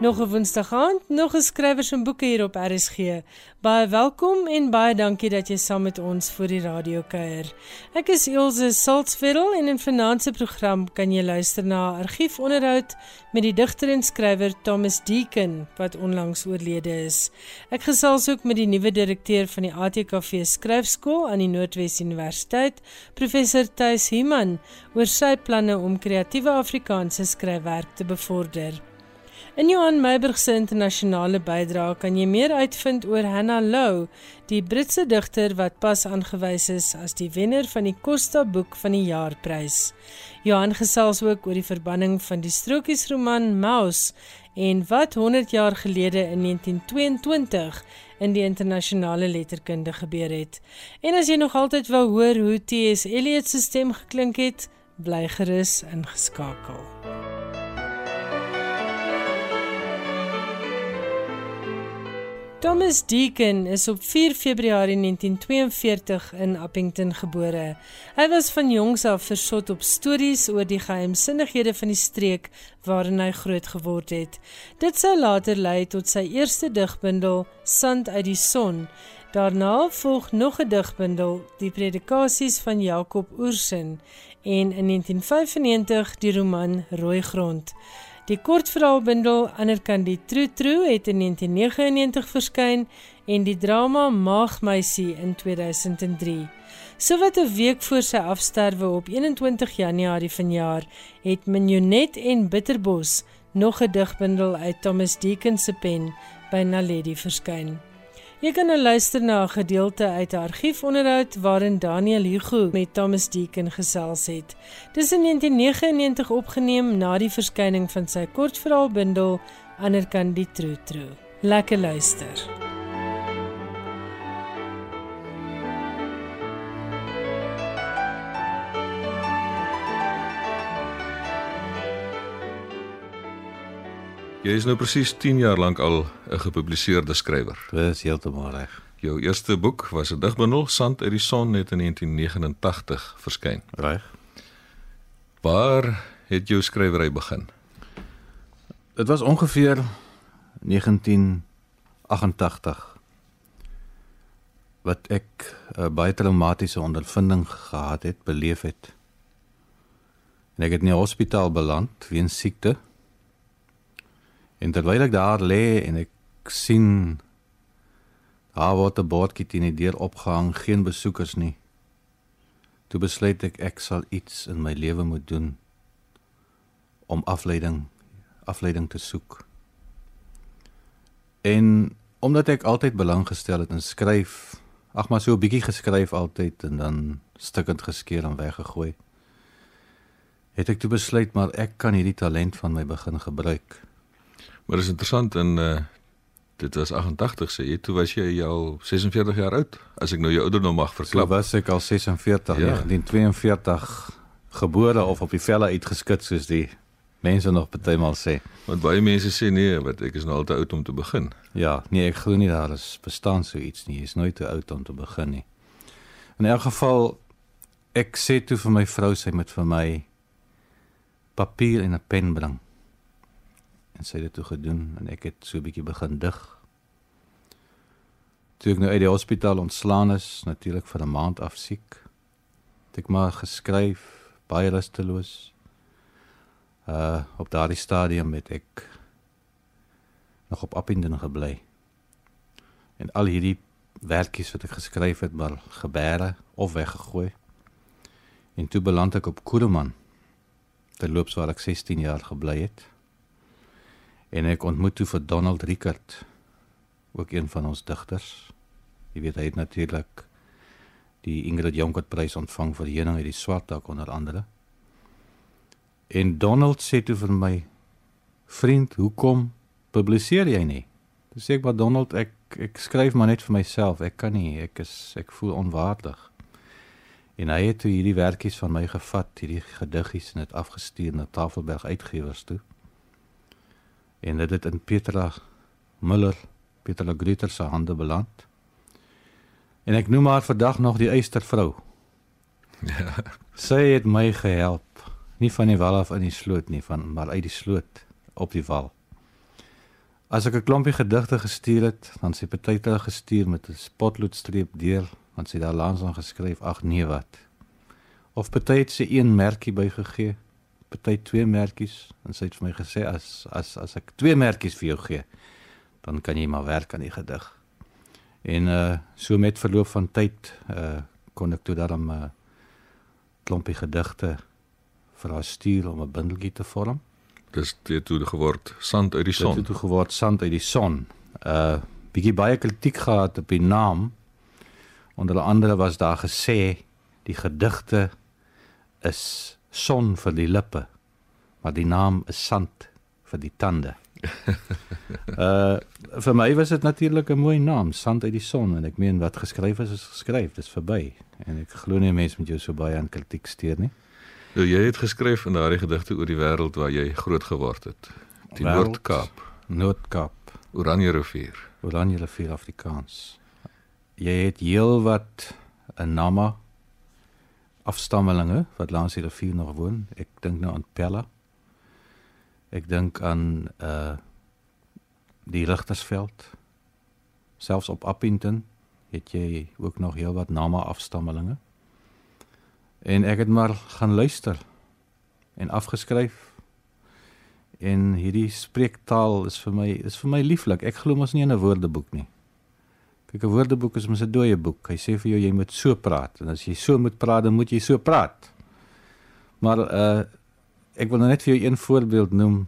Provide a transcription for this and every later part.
Nog 'n Woensdag aand, nog 'n skrywers en boeke hier op RSG. Baie welkom en baie dankie dat jy saam met ons vir die radio kuier. Ek is Elsje Salzveld en in finansie program kan jy luister na 'n argiefonderhoud met die digter en skrywer Thomas Deacon wat onlangs oorlede is. Ek gesels ook met die nuwe direkteur van die ATKV Skryfskool aan die Noordwes Universiteit, professor Thys Himan, oor sy planne om kreatiewe Afrikaanse skryfwerk te bevorder. In Johan Meiburg se internasionale bydrae kan jy meer uitvind oor Hannah Lowe, die Britse digter wat pas aangewys is as die wenner van die Costa Boek van die Jaarprys. Johan gesels ook oor die verbanning van die strokiesroman Mouse en wat 100 jaar gelede in 1922 in die internasionale letterkunde gebeur het. En as jy nog altyd wou hoor hoe T.S. Eliot se stem geklink het, bly gerus ingeskakel. Thomas Deacon is op 4 Februarie 1942 in Appington gebore. Hy was van jongs af versot op stories oor die geheimsinnighede van die streek waarin hy groot geword het. Dit sou later lei tot sy eerste digbundel Sand uit die son. Daarna volg nog 'n digbundel, Die Predikasies van Jakob Oorsin, en in 1995 die roman Rooi grond. Die kortverhaalbundel Anderkant die True True het in 1999 verskyn en die drama Maagmeisie in 2003. Sowat 'n week voor sy afsterwe op 21 Januarie vanjaar het Minionet en Bitterbos nog 'n digbundel uit Thomas Deacon se pen by Naledi verskyn. Jy kan nou luister na 'n gedeelte uit 'n argiefonderhoud waarin Daniel Hugo met Thomas Deacon gesels het. Dis in 1999 opgeneem na die verskyning van sy kortverhaalbundel Anderkant die True. Lekker luister. Jy is nou presies 10 jaar lank al 'n gepubliseerde skrywer. Dit is heeltemal reg. Jou eerste boek was 'n digbundel Sand uit die son net in 1989 verskyn. Reg. Waar het jou skrywery begin? Dit was ongeveer 1988 wat ek 'n baie traumatiese ondervinding gehad het, beleef het. En ek het in die hospitaal beland weens siekte. En terwyl ek daar lê en ek sien daar word 'n bordjie teen die deur opgehang, geen besoekers nie. Toe besluit ek ek sal iets in my lewe moet doen om afleiding afleiding te soek. En omdat ek altyd belang gestel het in skryf, ag maar so 'n bietjie geskryf altyd en dan stukkend geskeur en weggegooi. Het ek toe besluit maar ek kan hierdie talent van my begin gebruik. Maar is interessant en uh dit was 88 sê jy, toe was jy al 46 jaar oud as ek nou jou ouderdom mag verklap. So was ek al 46, ja, 1942 gebore of op die velle uitgeskit soos die mense nog partymal sê. Want baie mense sê nee, wat ek is nou al te oud om te begin. Ja, nee, ek glo nie daar is bestaan so iets nie. Jy is nooit te oud om te begin nie. In elk geval ek sê toe vir my vrou sy moet vir my papier en 'n pen bring en sy het dit toe gedoen en ek het so 'n bietjie begin dig. Toe ek nou uit die hospitaal ontslaan is, natuurlik vir 'n maand af siek, het ek maar geskryf, baie rusteloos. Uh op daardie stadium het ek nog op Appington gebly. En al hierdie werkies wat ek geskryf het, maar gebeere of weggegooi. En toe beland ek op Kuruman. Terloops waar ek 16 jaar gebly het en ek ontmoet toe vir Donald Rickert ook een van ons digters. Jy weet hy het natuurlik die Ingrid Jonker prys ontvang vir heuning uit die swart dak onder andere. En Donald sê toe vir my vriend hoekom publiseer jy nie? Dis sê ek maar Donald ek ek skryf maar net vir myself. Ek kan nie. Ek is ek voel onwaardig. En hy het toe hierdie werkies van my gevat hierdie gediggies en dit afgestuur na Tafelberg uitgewers toe en dit het in Petra Müller, Petra Greter se hande beland. En ek noem haar vandag nog die eystervrou. Ja. Sy het my gehelp, nie van die wal af in die sloot nie, van maar uit die sloot op die wal. As ek 'n klompie gedigte gestuur het, dan sê party hulle gestuur met 'n spotloodstreep deur, dan sê daar langs aan geskryf ag nee wat. Of party het sy een merkie bygegee, party twee merkies en sy het vir my gesê as as as ek twee merkies vir jou gee, dan kan jy maar werk aan die gedig. En uh so met verloop van tyd uh kon ek toe daarom 'n uh, klompie gedigte vir haar stuur om 'n bundeltjie te vorm. Dis dit toe geword sand uit die son. Dit toe geword sand uit die son. Uh bietjie baie kritiek gehad op die naam. Onder andere was daar gesê die gedigte is son vir die lippe, maar die naam is sand vir die tande. uh vir my was dit natuurlik 'n mooi naam, sand uit die son en ek meen wat geskryf is is geskryf, dis verby. En ek glo nie mense met jou so baie aan kritiek steur nie. Nou jy het geskryf in daardie gedigte oor die wêreld waar jy groot geword het. Die Noord-Kaap, Noord-Kaap, Oranje rivier, Oranje rivier Afrikaans. Jy het heel wat 'n nama afstammelinge wat langs die rivier nog woon. Ek dink nou aan Pella. Ek dink aan uh die Rigtersveld. Selfs op Appington het jy ook nog heel wat nama afstammelinge. En ek het maar gaan luister en afgeskryf. En hierdie spreektaal is vir my is vir my lieflik. Ek glo mos nie in 'n woordeboek nie. Kyk, 'n woordeboek is mos 'n dooie boek. Hy sê vir jou jy moet so praat en as jy so moet praat, dan moet jy so praat. Maar uh ek wil nou net vir jou een voorbeeld noem.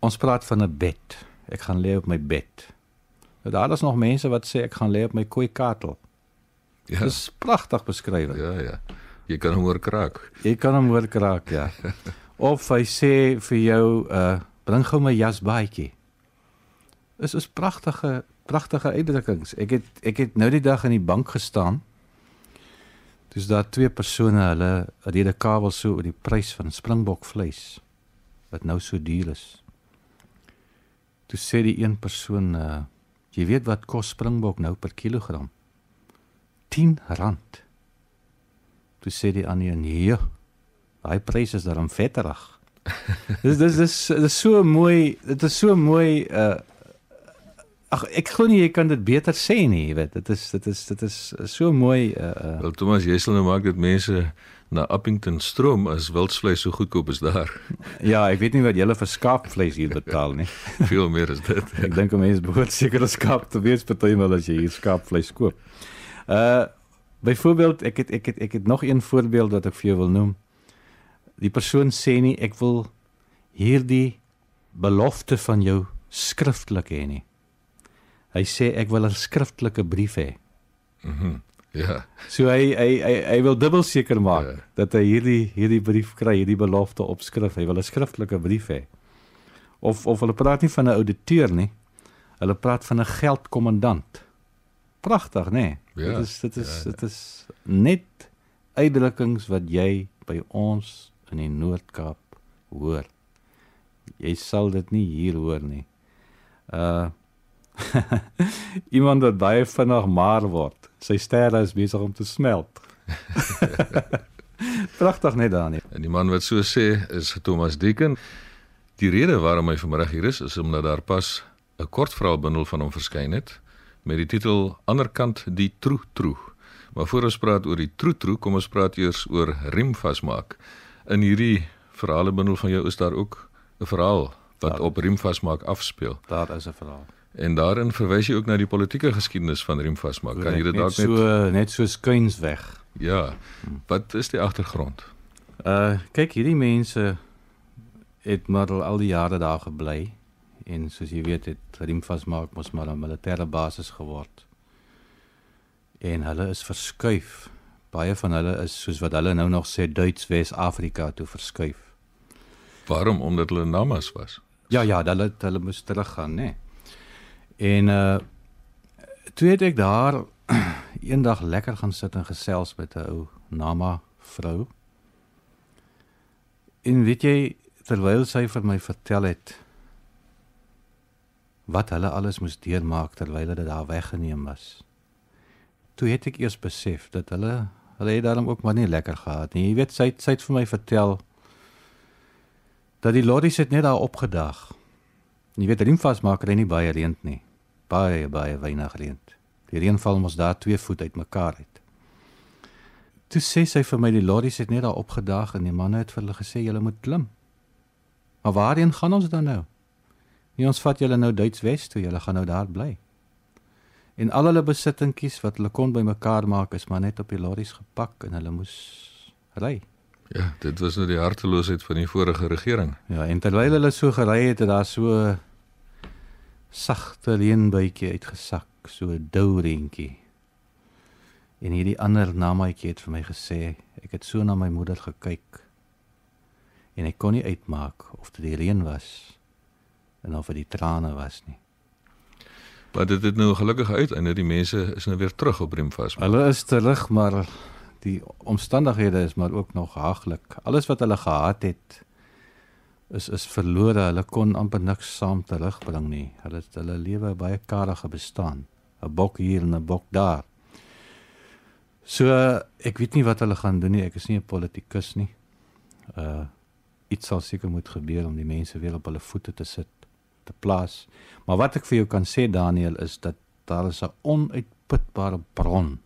Ons praat van 'n bed. Ek gaan lê op my bed. Nou daar is nog mense wat sê ek gaan lê op my kooikatel. Ja. Dis pragtig beskryf. Ja, ja. Jy kan hom hoor kraak. Jy kan hom hoor kraak, ja. of hy sê vir jou uh bring gou my jasbaadjie. Is is pragtige pragtige uitdrukkings. Ek het ek het nou die dag in die bank gestaan. Dis daar twee persone, hulle rede kabel so oor die prys van springbok vleis wat nou so duur is. Toe sê die een persoon uh jy weet wat kos springbok nou per kilogram? 10 rand. Toe sê die ander een, "Nee. Daai pryse is daarom vetterig." dis dis dis dis so mooi, dit is so mooi uh Ag ek glo nie jy kan dit beter sê nie, jy weet. Dit is dit is dit is so mooi uh, uh Wel Thomas, jy sal nou maak dat mense na Appington stroom as wildsvleis so goedkoop is daar. Ja, ek weet nie wat julle vir skaapvleis hier betaal nie. Veel meer as dit. ek dink 'n mens behoort seker 'n skaap te wees partymal as jy hier skaapvleis koop. Uh byvoorbeeld ek het ek het ek het nog een voorbeeld wat ek vir jou wil noem. Die persoon sê nie ek wil hierdie belofte van jou skriftelik hê nie. Hy sê ek wil 'n skriftelike brief hê. Mhm. Mm ja. So hy hy hy, hy wil dubbel seker maak ja. dat hy hierdie hierdie brief kry, hierdie belofte op skrif. Hy wil 'n skriftelike brief hê. Of of hulle praat nie van 'n ouditeur nie. Hulle praat van 'n geldkommandant. Pragtig, nê? Nee? Ja, dit is dit is ja, dit is net uitdrukkings wat jy by ons in die Noord-Kaap hoor. Jy sal dit nie hier hoor nie. Uh Iemand wat baie vinnig maar word. Sy sterre is besig om te smelt. Pragtig net daar nie. En die man wat so sê is Thomas Deeken. Die rede waarom hy vanmiddag hier is is omdat daar pas 'n kortverhaalbundel van hom verskyn het met die titel Anderkant die troe troe. Maar voor ons praat oor die troe troe, kom ons praat eers oor riem vasmaak. In hierdie verhalebundel van jou is daar ook 'n verhaal wat daar, op riem vasmaak afspeel. Daar is 'n verhaal. En daarin verwys jy ook na die politieke geskiedenis van Riem vasmaak. Kan jy dit dalk net so net so skuins weg? Ja. Wat is die agtergrond? Uh kyk, hierdie mense het maar al die jare daar gebly en soos jy weet het Riem vasmaak mos maar 'n militêre basis geword. En hulle is verskuif. Baie van hulle is soos wat hulle nou nog sê Duits Wes-Afrika toe verskuif. Waarom? Omdat hulle namas was. Ja ja, hulle hulle moes teruggaan, né? Nee. En uh toe het ek daar eendag lekker gaan sit en gesels met 'n ou Nama vrou. En weet jy terwyl sy vir my vertel het wat hulle alles moes deurmaak terwyl hulle daar weggeneem was. Toe het ek eers besef dat hulle hulle het daarom ook maar nie lekker gehad nie. Jy weet sy sy het vir my vertel dat die lorries het net daar opgedag Jy weet riemvas maak hy nie baie reënd nie. Baie baie weinig reënd. Die reën val mos daar 2 voet uitmekaar uit. Toe sê sy vir my die lorries het net daar opgedaag en die manne het vir hulle gesê julle moet klim. Maar waarheen gaan ons dan nou? Nee, ons vat julle nou Duits Wes toe, julle gaan nou daar bly. En al hulle besittingkies wat hulle kon bymekaar maak is maar net op die lorries gepak en hulle moes ry. Ja, dit was nou die harteloosheid van die vorige regering. Ja, en terwyl hulle so gery het, het daar so sagte reënbuitjie uitgesak, so 'n dou reentjie. En hierdie ander namaatjie het vir my gesê, ek het so na my moeder gekyk en ek kon nie uitmaak of dit die reën was en of dit die trane was nie. Maar dit het nou gelukkig uiteinde die mense is nou weer terug op Rimvas. Hulle is terug, maar die omstandighede is maar ook nog haaglik. Alles wat hulle gehad het is is verlore. Hulle kon amper niks saam terugbring nie. Hulle hulle lewe baie karige bestaan. 'n Bok hier en 'n bok daar. So ek weet nie wat hulle gaan doen nie. Ek is nie 'n politikus nie. Uh iets sal seker moet gebeur om die mense weer op hulle voete te sit, te plaas. Maar wat ek vir jou kan sê Daniel is dat daar is 'n onuitputbare bron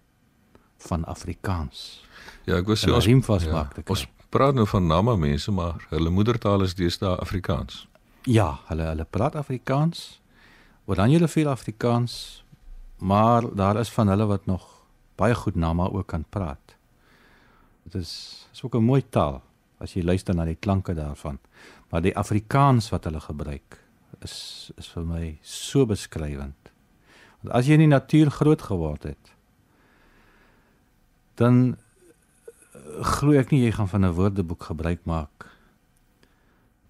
van Afrikaans. Ja, ek wou sê ons ja, te. Ons praat nou van Nama mense, maar hulle moedertaal is deesdae Afrikaans. Ja, hulle hulle praat Afrikaans. Oranje veel Afrikaans, maar daar is van hulle wat nog baie goed Nama ook kan praat. Dit is is ook 'n mooi taal as jy luister na die klanke daarvan. Maar die Afrikaans wat hulle gebruik is is vir my so beskrywend. Want as jy in die natuur groot geword het, dan glo ek nie jy gaan van 'n woordeboek gebruik maak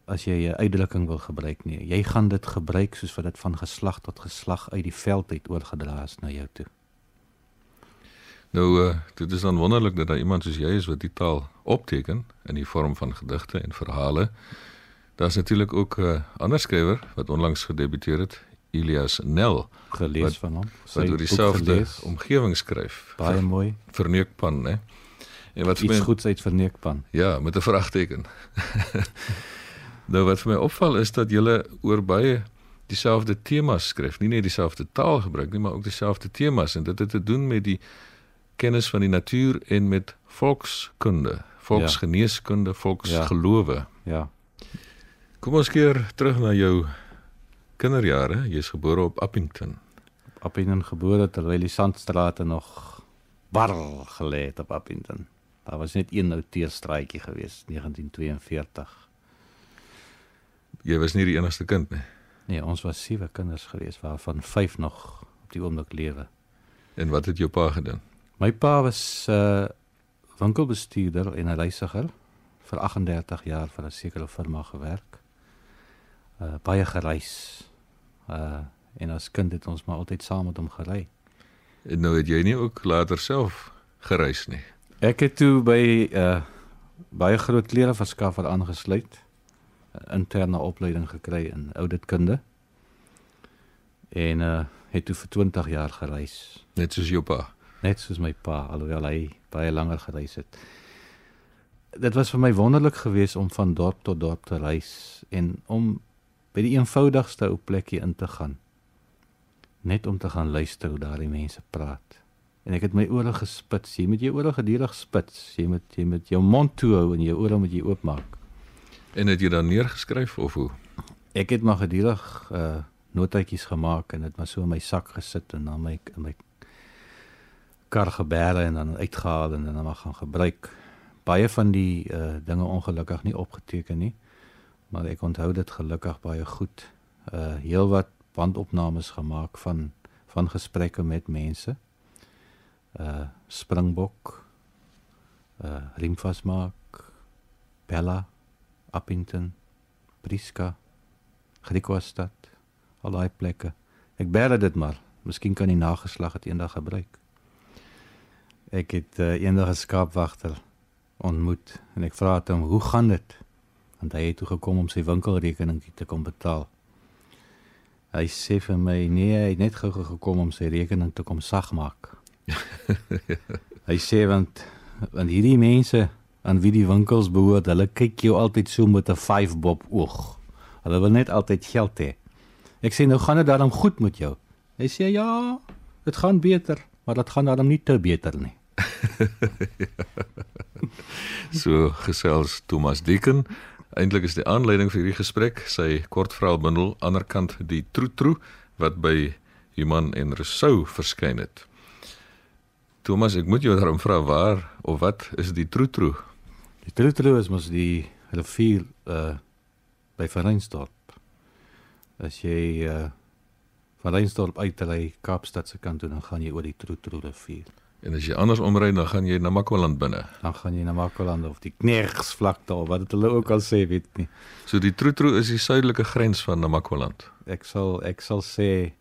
as jy 'n uitdrukking wil gebruik nie. Jy gaan dit gebruik soos wat dit van geslag tot geslag uit die veld uit oorgedra is na jou toe. Nou uh, dit is dan wonderlik dat daar iemand soos jy is wat die taal opteken in die vorm van gedigte en verhale. Daar's natuurlik ook 'n uh, ander skrywer wat onlangs gedebuteer het, Elias Nel, Gelees Wat- van hom. wat oor boek dieselfde omgewing skryf. baie mooi. verneukpan, hè. En wat vir Iets my goeds uit verneukpan. Ja, met 'n vraagteken. nou wat vir my opval is dat julle oor baie dieselfde temas skryf, nie net dieselfde taal gebruik nie, maar ook dieselfde temas en dit het te doen met die kennis van die natuur en met volkskunde, volksgeneeskunde, volksgelowe. Ja. Kom ons keer terug na jou kinderjare. Jy's gebore op Appington. Appington gebore terwyl die sandstrate nog barrel gelê het op Appington. Daar was net een ou teerstraatjie gewees 1942. Jy was nie die enigste kind nie. Nee, ons was sewe kinders gewees waarvan vyf nog op die oomblik lewe. En wat het jou pa gedoen? My pa was 'n uh, winkelbestuurder en 'n reisiger vir 38 jaar vir 'n sekere firma gewerk. Uh baie gereis. Uh en as kind het ons maar altyd saam met hom gery. En nou het jy nie ook later self gereis nie. Ek het toe by 'n uh, baie groot klereverskaffer aangesluit. 'n Interne opleiding gekry in ouditkunde. En uh het toe vir 20 jaar gereis. Net soos jou pa. Net soos my pa, alhoewel hy baie langer gereis het. Dit was vir my wonderlik geweest om van dorp tot dorp te reis en om by die eenvoudigste ou plekkie in te gaan. Net om te gaan luister hoe daardie mense praat. En ek het my ore gespits. Jy moet jou ore gedurig spits. Jy moet jy moet jou mond toe hou en jou ore moet jy oopmaak. En het jy dan neergeskryf of hoe? Ek het maar gedurig uh notaatjies gemaak en dit maar so in my sak gesit en dan my in my kar gebeere en dan uitgehaal en dan maar gaan gebruik. Baie van die uh dinge ongelukkig nie opgeteken nie. Maar ek onthou dit gelukkig baie goed. Uh heelwat bandopnames gemaak van van gesprekke met mense. Uh Springbok, uh Rimfasmark, Bella, Appington, Priska, Griquastad, al daai plekke. Ek bære dit maar. Miskien kan die nageslag dit eendag gebruik. Ek het uh, eendag 'n skaapwagter ontmoet en ek vra hom hoe gaan dit? Want hy het toe gekom om sy winkelrekening te kom betaal. Hy sê vir my nee, hy het net gou gekom om sy rekening te kom sag maak. hy sê want want hierdie mense aan wie die winkels behoort, hulle kyk jou altyd so met 'n 5 bob oog. Hulle wil net altyd geld hê. Ek sê nou gaan dit daarom goed met jou. Hy sê ja, dit gaan beter, maar dit gaan daarom nie te beter nie. so gesels Thomas Deeken. Eintlik is die aanleiding vir hierdie gesprek sy kortverhaalbundel Anderkant die Troetroe wat by Human en Rousseau verskyn het. Thomas, ek moet jou daarom vra waar of wat is die Troetroe? Die Troetroe is mos die rivier uh by Verreinsdorp. As jy uh van Reinsdorp uit ry Kaapstad se kant toe dan gaan jy oor die Troetroe rivier. En as jy anders omry dan gaan jy na Makwaland binne. Dan gaan jy na Makwaland of die Knegsvlakte of wat dit hulle ook al sê, weet nie. So die Troetro is die suidelike grens van Namakwaland. Ek sal ek sal sê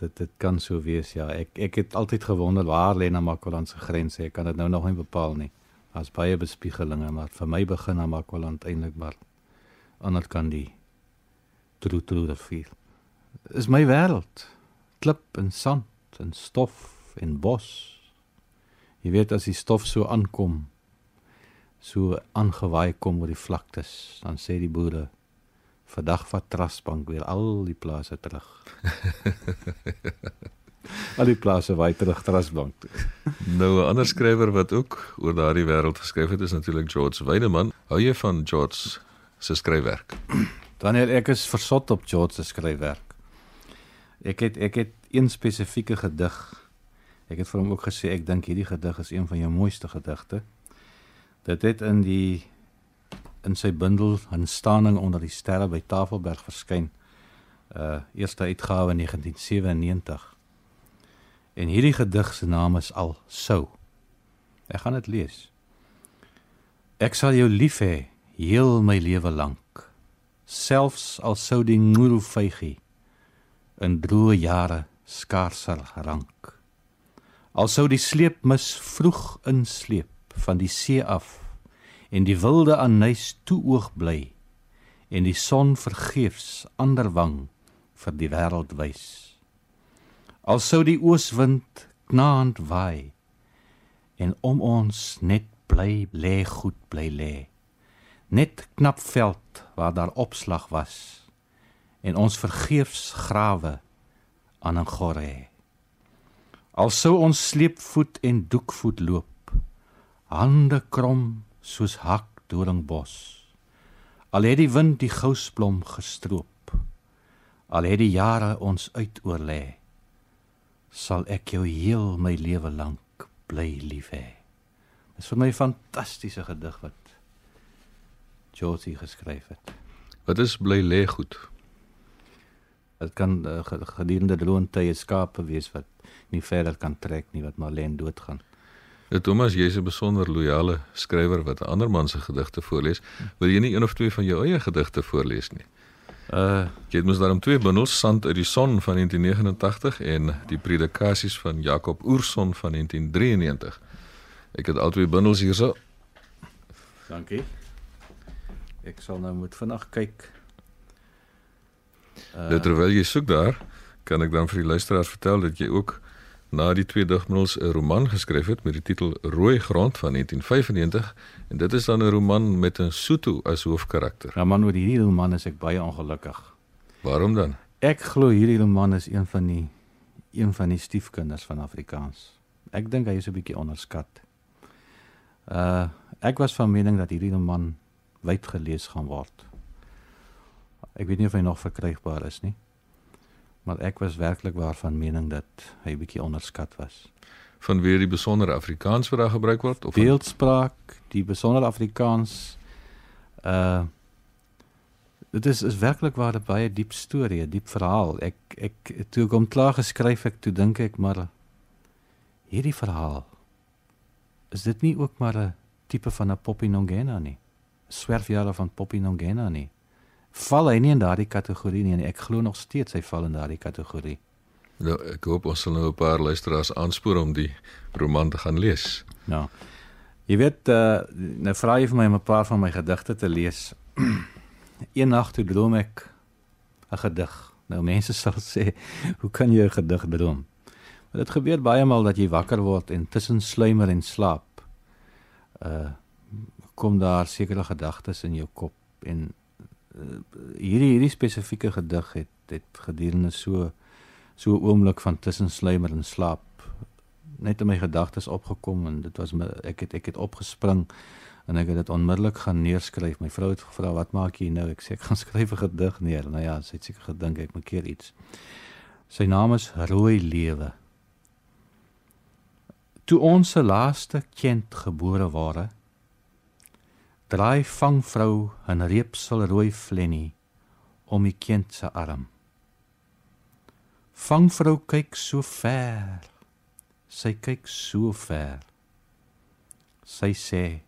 dit dit kan so wees ja. Ek ek het altyd gewonder waar lê Namakwaland se grens. Ek kan dit nou nog nie bepaal nie. Daar's baie bespiegelinge, maar vir my begin Namakwaland eintlik maar ander kan die Troetro rivier. Is my wêreld. Klip en sand en stof en bos Jy weet as die stof so aankom, so aangewaai kom oor die vlaktes, dan sê die boere vandag vat Trasbank weer al die plase terug. al die plase waai terug Trasbank. nou 'n ander skrywer wat ook oor daardie wêreld geskryf het is natuurlik George Weideman. Hou jy van George se skryfwerk? Daniel, ek is versot op George se skryfwerk. Ek het ek het een spesifieke gedig Ek het vir hom ook gesê ek dink hierdie gedig is een van jou mooiste gedigte. Dit het in die in sy bundel 'n staaning onder die sterre by Tafelberg verskyn. Uh eerste uitgawe 1997. En hierdie gedig se naam is al sou. Ek gaan dit lees. Ek sal jou lief hê heel my lewe lank. Selfs al sou die ngoelvygie in droë jare skaarsel rank. Al sou die sleepmis vroeg insleep van die see af en die wilde nuus toe oog bly en die son vergeefs ander wang vir die wêreld wys. Al sou die ooswind knaand waai en om ons net bly lê goed bly lê. Net knap veld waar daar opslag was en ons vergeefs grawe aan 'n gorre. Al sou ons sleepvoet en doekvoet loop, hande krom soos hak doringbos. Al het die wind die gousblom gestroop, al het die jare ons uitoorlê, sal ek jou heel my lewe lank bly lief hê. Dis vir my fantastiese gedig wat Josie geskryf het. Wat is bly lê goed? Dit kan uh, gedurende droontye skape wees wat nie verder kan trek nie wat maar len doodgaan. Ja Thomas, jy's 'n besonder loyale skrywer wat ander mense se gedigte voorlees. Wil jy nie een of twee van jou eie gedigte voorlees nie? Uh, jy het mos daarom twee bundels Sand uit die son van 1989 en die predikasies van Jakob Oorson van 1993. Ek het al twee bundels hierso. Dankie. Ek sal nou moet vinnig kyk. Uh, terwyl jy soek daar, kan ek dan vir die luisteraars vertel dat jy ook na die twee digmiddels 'n roman geskryf het met die titel Rooi grond van 1995 en dit is dan 'n roman met 'n Sotho as hoofkarakter. Ja man, oor hierdie roman is ek baie ongelukkig. Waarom dan? Ek glo hierdie roman is een van die een van die stiefkinders van Afrikaans. Ek dink hy is 'n bietjie onderskat. Uh ek was van mening dat hierdie roman wyd gelees gaan word. Ek weet nie of hy nog verkrygbaar is nie maar ek was werklik waarvan mening dat hy bietjie onderskat was. Van wie die besondere Afrikaans wat daar gebruik word of beeldspraak, die besondere Afrikaans uh dit is is werklik waar 'n baie diep storie, 'n diep verhaal. Ek ek toe ek hom klaar geskryf ek toe dink ek maar hierdie verhaal is dit nie ook maar 'n tipe van 'n Poppy Nongena nie? Swerfjare van Poppy Nongena nie? Val hy nie in daardie kategorie nie en ek glo nog steeds hy val in daardie kategorie. Nou ek hoop ons sal nou 'n paar luisteraars aanspoor om die roman te gaan lees. Nou. Jy weet uh, nou vra jy vir my om 'n paar van my gedigte te lees. Een nag toe droom ek 'n gedig. Nou mense sal sê, hoe kan jy 'n gedig droom? Maar dit gebeur baie maal dat jy wakker word en tussen sluimer en slaap uh kom daar sekere gedagtes in jou kop en hierdie hierdie spesifieke gedig het het gedurende so so 'n oomblik van tussensluimer en slaap net in my gedagtes opgekom en dit was my ek het ek het opgespring en ek het dit onmiddellik gaan neerskryf. My vrou het gevra wat maak jy nou? Ek sê ek gaan skryf 'n gedig neer. Nou ja, sy het seker gedink ek moet keer iets. Sy naam is Rooi Lewe. Toe ons se laaste kind gebore ware, draai vangvrou 'n reepsel rooi flennie om die kind se arm. Vangvrou kyk so ver. Sy kyk so ver. Sy sê: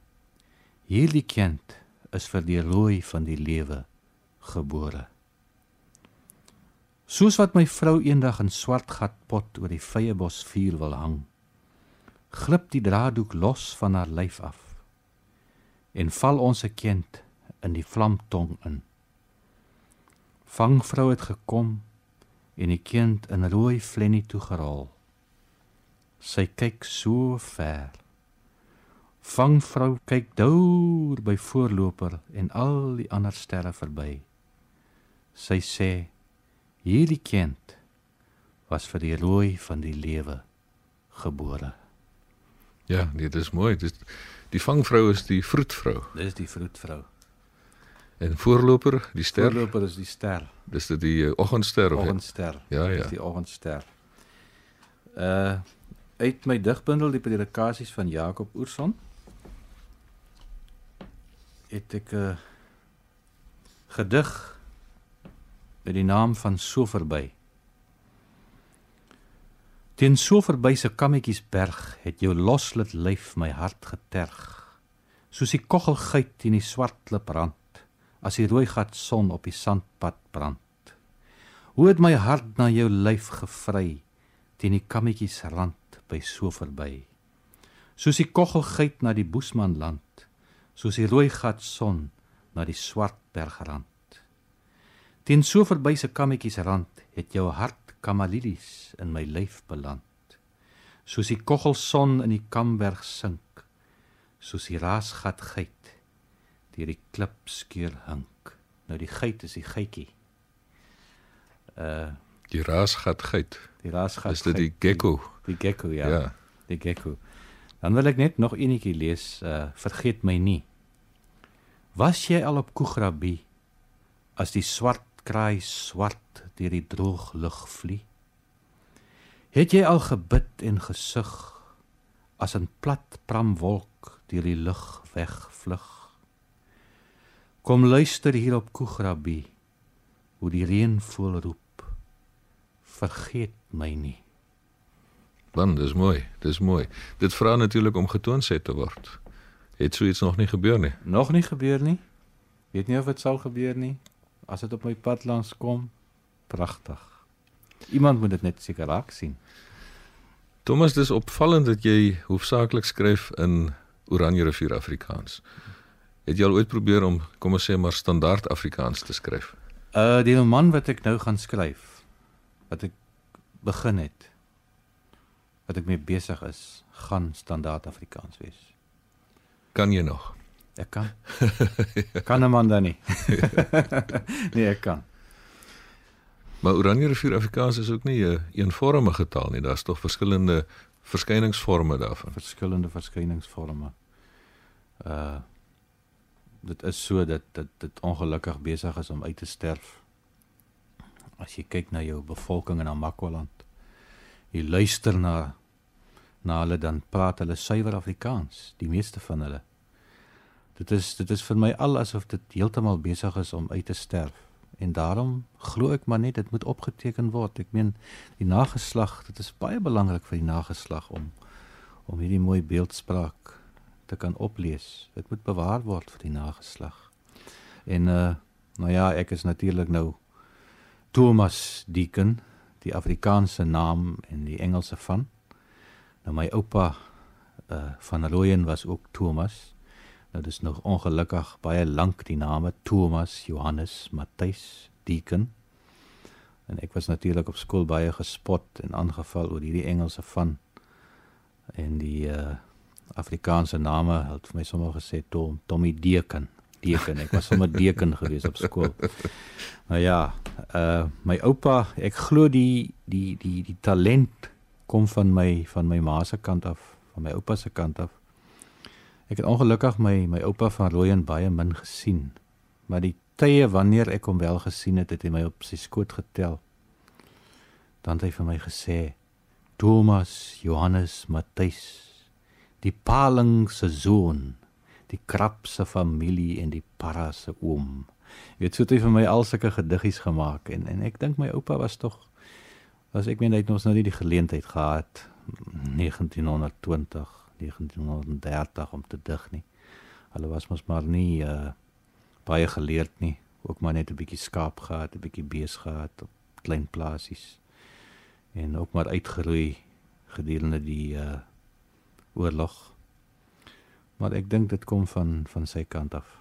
"Hierdie kind is vir die rooi van die lewe gebore." Soos wat my vrou eendag in swart gat pot oor die vye bos vuur wil hang, glip die draaddoek los van haar lyf af en val ons se kind in die vlamtong in. Vangvrou het gekom en die kind in rooi flennie toe gerol. Sy kyk so ver. Vangvrou kyk deur by voorloper en al die ander sterre verby. Sy sê: "Hierdie kind was vir die rooi van die lewe gebore." Ja, nee, dit is mooi. Dis die vangvrou is die vroedvrou. Dis die vroedvrou. En voorloper, die ster. Voorloper is die ster. Dis dit die uh, oggendster of Oggendster. Ja, ja. Dis die oggendster. Uh uit my digbundel die predikasies van Jakob Oorson het ek 'n uh, gedig met die naam van So verby. Teen so verby se kammetjies berg het jou loslit lyf my hart geterg. Soos die koggelgeit teen die swart kliprand as die rooi gat son op die sandpad brand. Hoe het my hart na jou lyf gevry teen die kammetjies rand by so verby. Soos die koggelgeit na die Boesmanland, soos die rooi gat son na die swart bergrand. Teen so verby se kammetjies rand het jou hart kamalilies in my lyf beland. Soos die koggelson in die kamberg sink, soos die raasgat geit deur die klipskeur hink. Nou die geit is die geitjie. Uh die raasgat geit. die raasgat. Is dit die gecko? Die, die gecko ja. Ja. Die gecko. Dan wil ek net nog enetjie lees, uh vergeet my nie. Was jy al op Koegrabie as die swart kraai swart deur die droog lug vlie? Het jy al gebid en gesug as 'n plat pramwolk deur die lug wegvlug? Kom luister hier op Koegrabie hoe die reënvoël roep. Vergeet my nie. Dan dis mooi. Dis mooi. Dit vra natuurlik om getoonset te word. Het so iets nog nie gebeur nie. Nog nie gebeur nie. Weet nie of dit sal gebeur nie. As dit op my pad langs kom, pragtig. Iemand moet dit net seker raak sien. Thomas, dis opvallend dat jy hoofsaaklik skryf in Oranje rivier Afrikaans. Het jy al ooit probeer om kom ons sê maar standaard Afrikaans te skryf? Uh die roman wat ek nou gaan skryf, wat ek begin het, wat ek mee besig is, gaan standaard Afrikaans wees. Kan jy nog? Ek kan. kan 'n man dan nie. nee, ek kan. Maar Oranje rivier Afrikaans is ook nie 'n een eenvormige taal nie. Daar's tog verskillende verskyningsforme daarvan. Verskillende verskyningsforme. Uh dit is so dat dit dit ongelukkig besig is om uit te sterf. As jy kyk na jou bevolking in Namakwaland, jy luister na na hulle dan praat hulle suiwer Afrikaans, die meeste van hulle. Dit is dit is vir my al asof dit heeltemal besig is om uit te sterf. En daarom glo ek maar net dit moet opgeteken word. Ek meen die nageslag, dit is baie belangrik vir die nageslag om om hierdie mooi beeldspraak te kan oplees. Dit moet bewaar word vir die nageslag. En uh nou ja, ek is natuurlik nou Thomas Deacon, die Afrikaanse naam en die Engelse van. Nou my oupa uh van Rooyen was ook Thomas. Nou dis nog ongelukkig baie lank die name Thomas, Johannes, Matthys, Deacon. En ek was natuurlik op skool baie gespot en aangeval oor hierdie Engelse van en die uh Afrikaanse name het vir my sommer gesê Tom, Tommy Deacon. deken. Ek was sommer deken gewees op skool. Nou ja, uh my oupa, ek glo die die die die talent kom van my van my ma se kant af, van my oupa se kant af. Ek het ongelukkig my my oupa van Rooyen baie min gesien. Maar die tye wanneer ek hom wel gesien het, het hy my op sy skoot getel. Dan het hy vir my gesê: "Thomas, Johannes, Matthys, die paling se zoon, die krap se familie en die para se oom." Jy weet, so het hy vir my al sulke gediggies gemaak en en ek dink my oupa was tog as ek meen hy het ons nou nie die geleentheid gehad 1920 1930 om te dig nie. Hulle was mos maar nie uh baie geleerd nie, ook maar net 'n bietjie skaap gehad, 'n bietjie bees gehad op klein plasies en ook maar uitgeroei gedurende die uh oorlog. Maar ek dink dit kom van van sy kant af.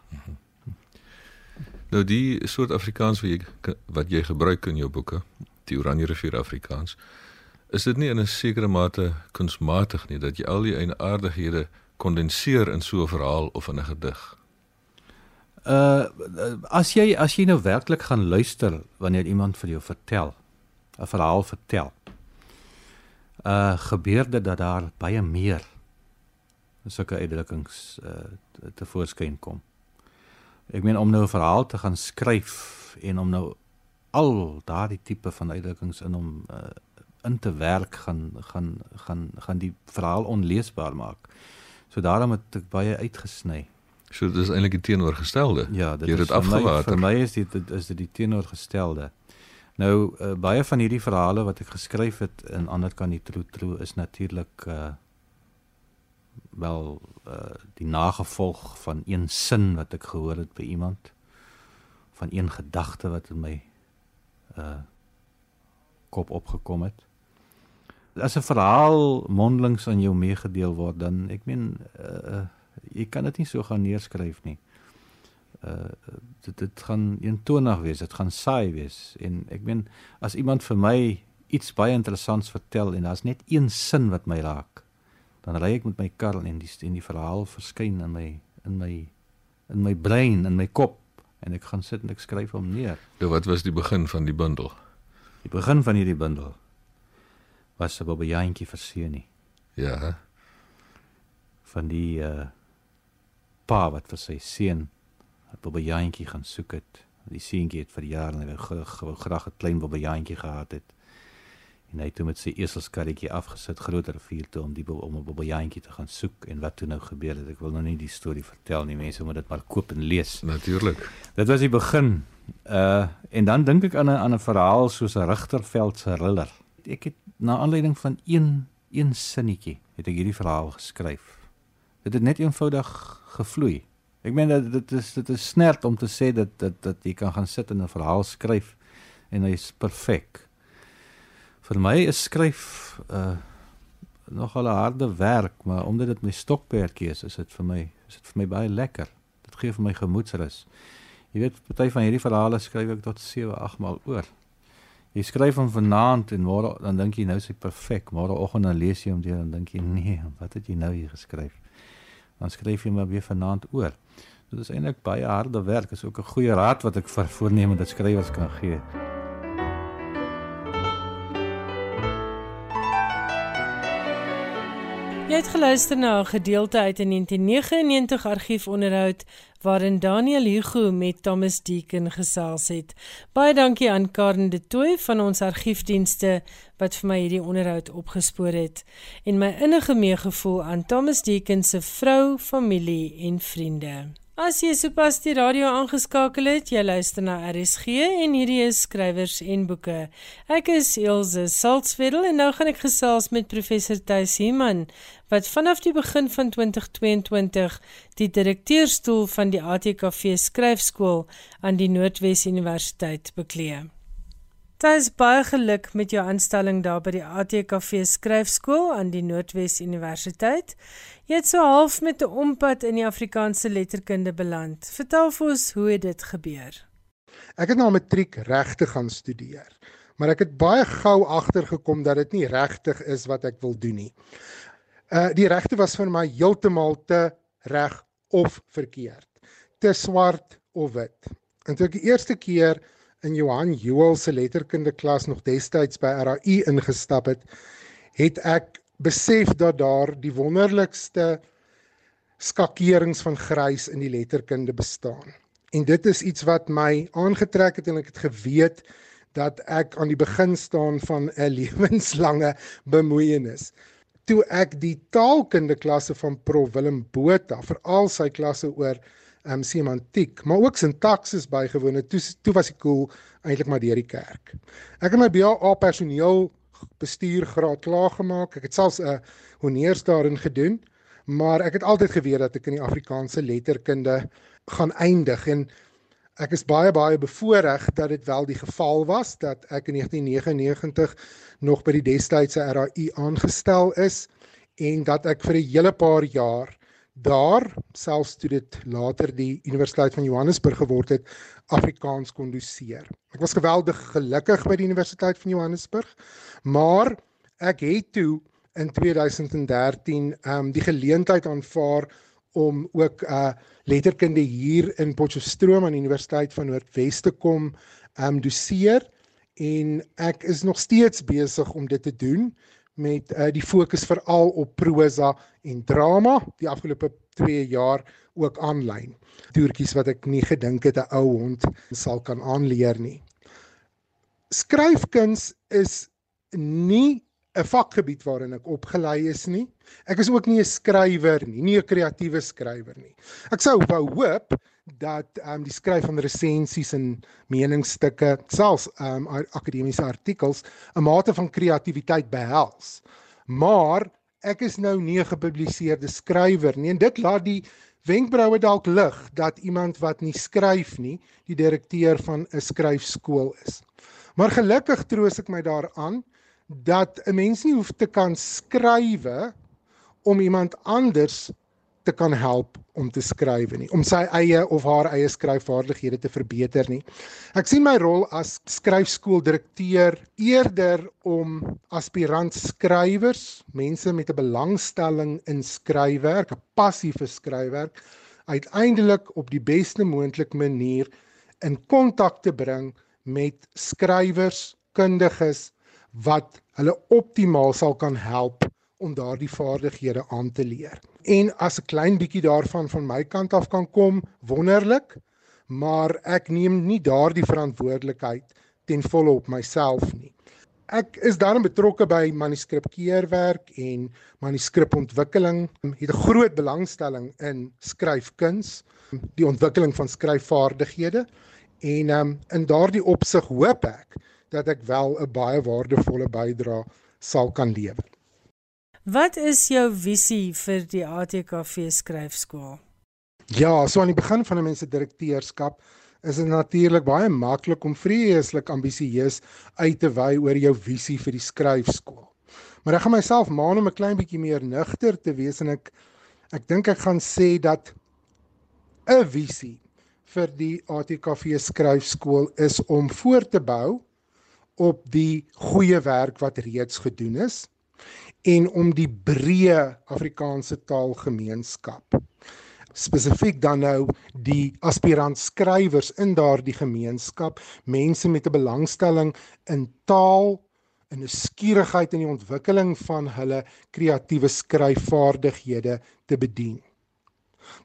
Nou die soort Afrikaans wat jy wat jy gebruik in jou boeke, die Oranje rivier Afrikaans, is dit nie in 'n sekere mate kunsmatig nie dat jy al die eienaardighede kondenseer in so 'n verhaal of in 'n gedig. Uh as jy as jy nou werklik gaan luister wanneer iemand vir jou vertel, 'n verhaal vertel. Uh gebeur dit dat daar baie meer sulke uitdrukkings uh te voorskyn kom. Ek meen om nou 'n verhaal te gaan skryf en om nou al daardie tipe van uitdrukkings in hom uh in te werk gaan gaan gaan gaan die verhaal onleesbaar maak. So daarom het ek baie uitgesny. So dis eintlik die teenoorgestelde. Ja, dit Jy het dit afgewater. Vir my is dit dit is dit die teenoorgestelde. Nou uh, baie van hierdie verhale wat ek geskryf het in ander kan die true true is natuurlik uh wel uh die nagevolg van een sin wat ek gehoor het by iemand van een gedagte wat in my uh kop opgekom het. As 'n verhaal mondelings aan jou meegedeel word dan ek meen uh jy kan dit nie so gaan neerskryf nie. Uh dit dit gaan eentonig wees, dit gaan saai wees en ek meen as iemand vir my iets baie interessants vertel en daar's net een sin wat my raak, dan ry ek met my kar en die en die verhaal verskyn in my in my in my brein, in my kop en ek gaan sit en ek skryf hom neer. Nou wat was die begin van die bundel? Die begin van hierdie bundel was 'n babbejaantjie verseën nie Ja. van die uh pa wat vir sy seun 'n babbejaantjie gaan soek het. Die seentjie het vir jare en hy wou gra- wou graag 'n klein babbejaantjie gehad het. En hy het toe met sy eselskarretjie afgesit groter rivier toe om die om 'n babbejaantjie te gaan soek en wat toe nou gebeur het. Ek wil nou nie die storie vertel nie. Mense moet dit maar koop en lees. Natuurlik. Dit was die begin. Uh en dan dink ek aan 'n aan 'n verhaal soos 'n Rigterveld se riller. Ek het na aanleiding van een een sinnetjie het ek hierdie verhaal geskryf. Dit het net eenvoudig gevloei. Ek meen dat dit is dit is snert om te sê dat dat dat jy kan gaan sit en 'n verhaal skryf en hy's perfek. Vir my is skryf uh nogal 'n harde werk, maar omdat dit my stokperdjie is, is dit vir my is dit vir my baie lekker. Dit gee vir my gemoedsrus. Jy weet, party van hierdie verhale skryf ek tot 7, 8 maal oor. Jy skryf hom vanaand en môre dan dink jy nou is hy perfek. Môreoggend dan lees jy hom weer en dink jy nee, wat het jy nou hier geskryf? Dan skryf jy maar weer vanaand oor. Dit is eintlik baie harde werk. Is ook 'n goeie raad wat ek vir voornemende skrywers kan gee. Jy het geluister na 'n gedeelte uit 'n 1999 argiefonderhoud waarin Daniel Hugo met Thomas Deacon gesels het. Baie dankie aan Karen de Tooy van ons argiefdienste wat vir my hierdie onderhoud opgespoor het en my innige meegevoel aan Thomas Deacon se vrou, familie en vriende. As jy sopas die radio aangeskakel het, jy luister na RSG en hierdie is skrywers en boeke. Ek is Elsje Salzwetel en nou gaan ek gesels met professor Thys Heeman wat vanaf die begin van 2022 die direkteurstoel van die ATKV skryfskool aan die Noordwes Universiteit beklee. Thys baie geluk met jou aanstelling daar by die ATKV skryfskool aan die Noordwes Universiteit. Jy het so half met 'n ompad in die Afrikaanse letterkunde beland. Vertel vir ons hoe het dit gebeur? Ek het na matriek regte gaan studeer, maar ek het baie gou agtergekom dat dit nie regtig is wat ek wil doen nie. Uh die regte was vir my heeltemal te reg of verkeerd. te swart of wit. En toe ek die eerste keer in Johan Joel se letterkunde klas nog destyds by RAI ingestap het, het ek besef dat daar die wonderlikste skakerings van grys in die letterkunde bestaan. En dit is iets wat my aangetrek het en ek het geweet dat ek aan die begin staan van 'n lewenslange bemoeienis. Toe ek die taalkunde klasse van Prof Willem Botha, veral sy klasse oor um, semantiek, maar ook sintaksis bygewoon het, toe toe was ek cool eintlik maar deur die kerk. Ek het my BA personeel bestuur graad klaar gemaak. Ek het selfs 'n honeurs daarin gedoen, maar ek het altyd geweet dat ek in die Afrikaanse letterkunde gaan eindig en ek is baie baie bevoorreg dat dit wel die geval was dat ek in 1999 nog by die destydse RAI aangestel is en dat ek vir 'n hele paar jaar daar selfs toe dit later die Universiteit van Johannesburg geword het Afrikaans kon doseer. Ek was geweldig gelukkig by die Universiteit van Johannesburg, maar ek het toe in 2013 ehm um, die geleentheid aanvaar om ook uh, letterkunde hier in Potchefstroom aan die Universiteit van Noordwes te kom ehm um, doseer en ek is nog steeds besig om dit te doen met uh, die fokus veral op prosa en drama die afgelope 2 jaar ook aanlyn. Toertjies wat ek nie gedink het 'n ou hond sal kan aanleer nie. Skryfkuns is nie 'n vakgebied waarin ek opgelei is nie. Ek is ook nie 'n skrywer nie, nie 'n kreatiewe skrywer nie. Ek sou wou hoop dat ehm um, die skryf van resensies en meningsstukke, selfs ehm um, akademiese artikels 'n mate van kreatiwiteit behels. Maar ek is nou nie 'n gepubliseerde skrywer nie en dit laat die wenkbroue dalk lig dat iemand wat nie skryf nie, die direkteur van 'n skryfskool is. Maar gelukkig troos ek my daaraan dat 'n mens nie hoef te kan skrywe om iemand anders te kan help om te skryf nie, om sy eie of haar eie skryfvaardighede te verbeter nie. Ek sien my rol as skryfskooldirekteur eerder om aspirant skrywers, mense met 'n belangstelling in skryfwerk, 'n passie vir skryfwerk, uiteindelik op die beste moontlike manier in kontak te bring met skrywers, kundiges wat hulle optimaal sal kan help om daardie vaardighede aan te leer. En as 'n klein bietjie daarvan van my kant af kan kom, wonderlik, maar ek neem nie daardie verantwoordelikheid ten volle op myself nie. Ek is daarin betrokke by manuskripkeerwerk en manuskripontwikkeling. Het 'n groot belangstelling in skryfkuns, die ontwikkeling van skryfvaardighede en um, in daardie opsig hoop ek dat ek wel 'n baie waardevolle bydrae sal kan lewer. Wat is jou visie vir die ATKV skryfskool? Ja, so aan die begin van 'n mens se direkteurskap is dit natuurlik baie maklik om vreeslik ambisieus uit te wy oor jou visie vir die skryfskool. Maar ek gaan myself maan om 'n klein bietjie meer nugter te wees en ek ek dink ek gaan sê dat 'n visie vir die ATKV skryfskool is om voort te bou op die goeie werk wat reeds gedoen is en om die breë Afrikaanse taalgemeenskap spesifiek dan nou die aspirant skrywers in daardie gemeenskap, mense met 'n belangstelling in taal en 'n skierigheid in die ontwikkeling van hulle kreatiewe skryfvaardighede te bedien.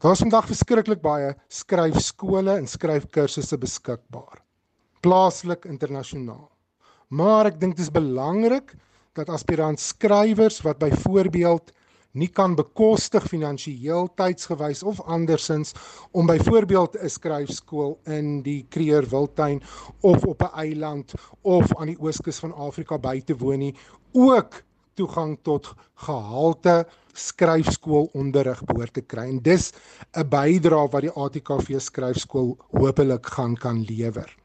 Daar is vandag verskriklik baie skryfskole en skryfkursusse beskikbaar. Plaaslik, internasionaal. Maar ek dink dit is belangrik dat aspirant skrywers wat byvoorbeeld nie kan bekostig finansiëel tydsgewys of andersins om byvoorbeeld 'n skryfskool in die Kruger Wildtuin of op 'n eiland of aan die ooskus van Afrika by te woon nie ook toegang tot gehalte skryfskoolonderrig behoort te kry en dis 'n bydrae wat die ATKV skryfskool hopelik gaan kan lewer.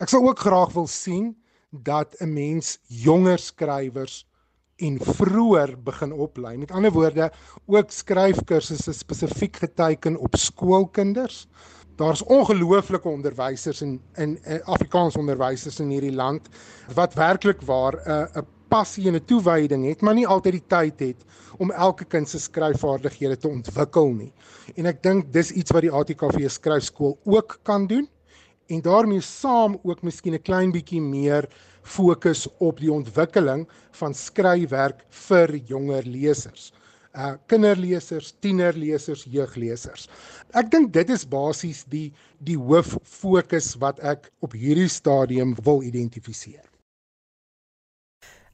Ek sal ook graag wil sien dat 'n mens jonger skrywers en vroeër begin oplei. Met ander woorde, ook skryfkursusse spesifiek geteken op skoolkinders. Daar's ongelooflike onderwysers in in Afrikaans onderwysers in hierdie land wat werklik waar 'n uh, 'n passie en 'n toewyding het, maar nie altyd die tyd het om elke kind se skryfvaardighede te ontwikkel nie. En ek dink dis iets wat die ATKV skryfskool ook kan doen en daarmee saam ook miskien 'n klein bietjie meer fokus op die ontwikkeling van skryfwerk vir jonger lesers. Uh kinderlesers, tienerlesers, jeuglesers. Ek dink dit is basies die die hoof fokus wat ek op hierdie stadium wil identifiseer.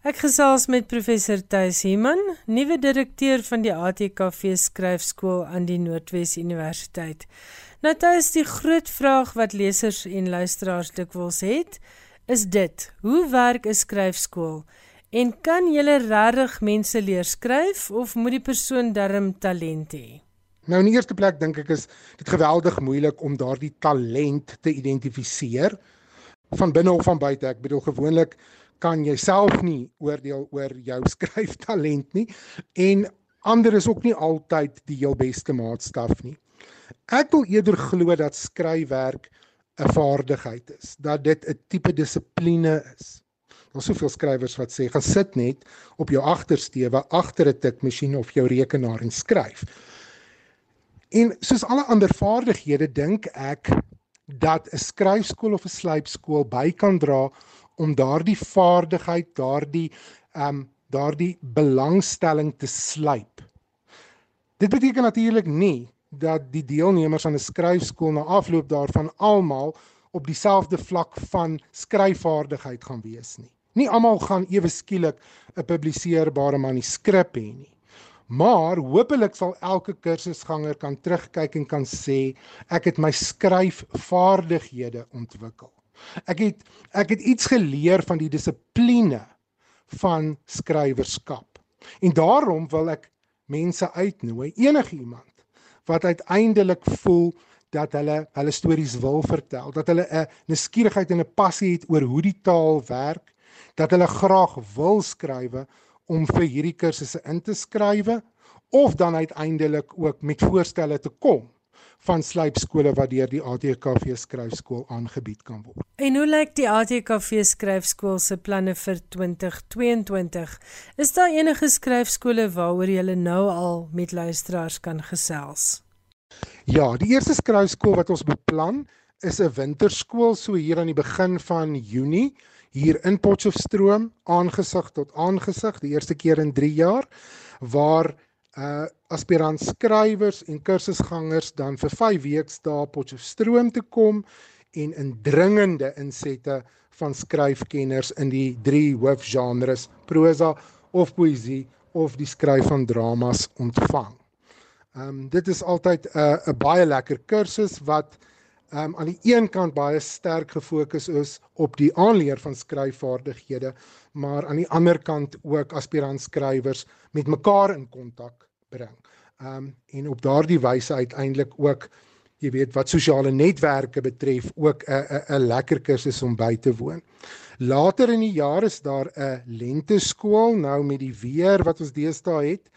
Ek gesels met professor Thys Heman, nuwe direkteur van die ATKV skryfskool aan die Noordwes Universiteit. Nou Thys, die groot vraag wat lesers en luisteraars dikwels het, is dit: Hoe werk 'n skryfskool? En kan jy regtig mense leer skryf of moet die persoon darm talent hê? Nou in die eerste plek dink ek is dit geweldig moeilik om daardie talent te identifiseer van binne of van buite. Ek bedoel gewoonlik kan jy self nie oordeel oor jou skryftalent nie en ander is ook nie altyd die heel beste maatstaf nie. Ek wil eerder glo dat skryfwerk 'n vaardigheid is, dat dit 'n tipe dissipline is. Daar's soveel skrywers wat sê gaan sit net op jou agtersteewe agter 'n tikmasjien of jou rekenaar en skryf. En soos alle ander vaardighede dink ek dat 'n skryfskool of 'n slypskool by kan dra om daardie vaardigheid, daardie ehm um, daardie belangstelling te slyp. Dit beteken natuurlik nie dat die deelnemers aan 'n skryfskool na afloop daarvan almal op dieselfde vlak van skryfvaardigheid gaan wees nie. Nie almal gaan ewe skielik 'n publiseerbare manuskrip hê nie. Maar hopelik sal elke kursusganger kan terugkyk en kan sê ek het my skryfvaardighede ontwikkel. Ek het ek het iets geleer van die dissipline van skrywerskap. En daarom wil ek mense uitnooi, enige iemand wat uiteindelik voel dat hulle hulle stories wil vertel, dat hulle 'n nuuskierigheid en 'n passie het oor hoe die taal werk, dat hulle graag wil skrywe om vir hierdie kursusse in te skrywe of dan uiteindelik ook met voorstelle te kom van slypskole wat deur die ATKV skryfskool aangebied kan word. En hoe lyk die ATKV skryfskool se planne vir 2022? Is daar enige skryfskole waaroor jy nou al met luisteraars kan gesels? Ja, die eerste skryfskool wat ons beplan is 'n winterskool so hier aan die begin van Junie hier in Potchefstroom aangesig tot aangesig die eerste keer in 3 jaar waar uh aspirant skrywers en kursusgangers dan vir 5 weke daar Potchefstroom te kom en indringende insette van skryfkenners in die drie hoofgenres prosa of poësie of die skryf van dramas ontvang. Ehm um, dit is altyd 'n uh, 'n baie lekker kursus wat ehm um, aan die een kant baie sterk gefokus is op die aanleer van skryfvaardighede, maar aan die ander kant ook aspirant skrywers met mekaar in kontak bring. Um, en op daardie wyse uiteindelik ook jy weet wat sosiale netwerke betref ook 'n 'n 'n lekker kursus om by te woon. Later in die jaar is daar 'n lenteskool nou met die weer wat ons deesdae het.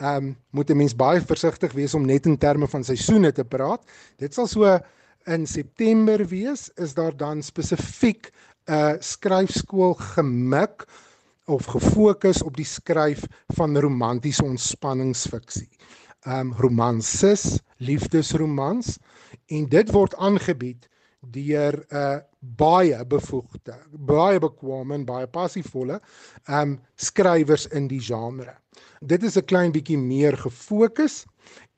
Um, moet 'n mens baie versigtig wees om net in terme van seisoene te praat. Dit sal so in September wees, is daar dan spesifiek 'n uh, skryfskool gemik of gefokus op die skryf van romantiese ontspanningsfiksie. Ehm um, romanses, liefdesromans en dit word aangebied deur 'n uh, baie bevoegde, baie bekwame en baie passievolle ehm um, skrywers in die genre. Dit is 'n klein bietjie meer gefokus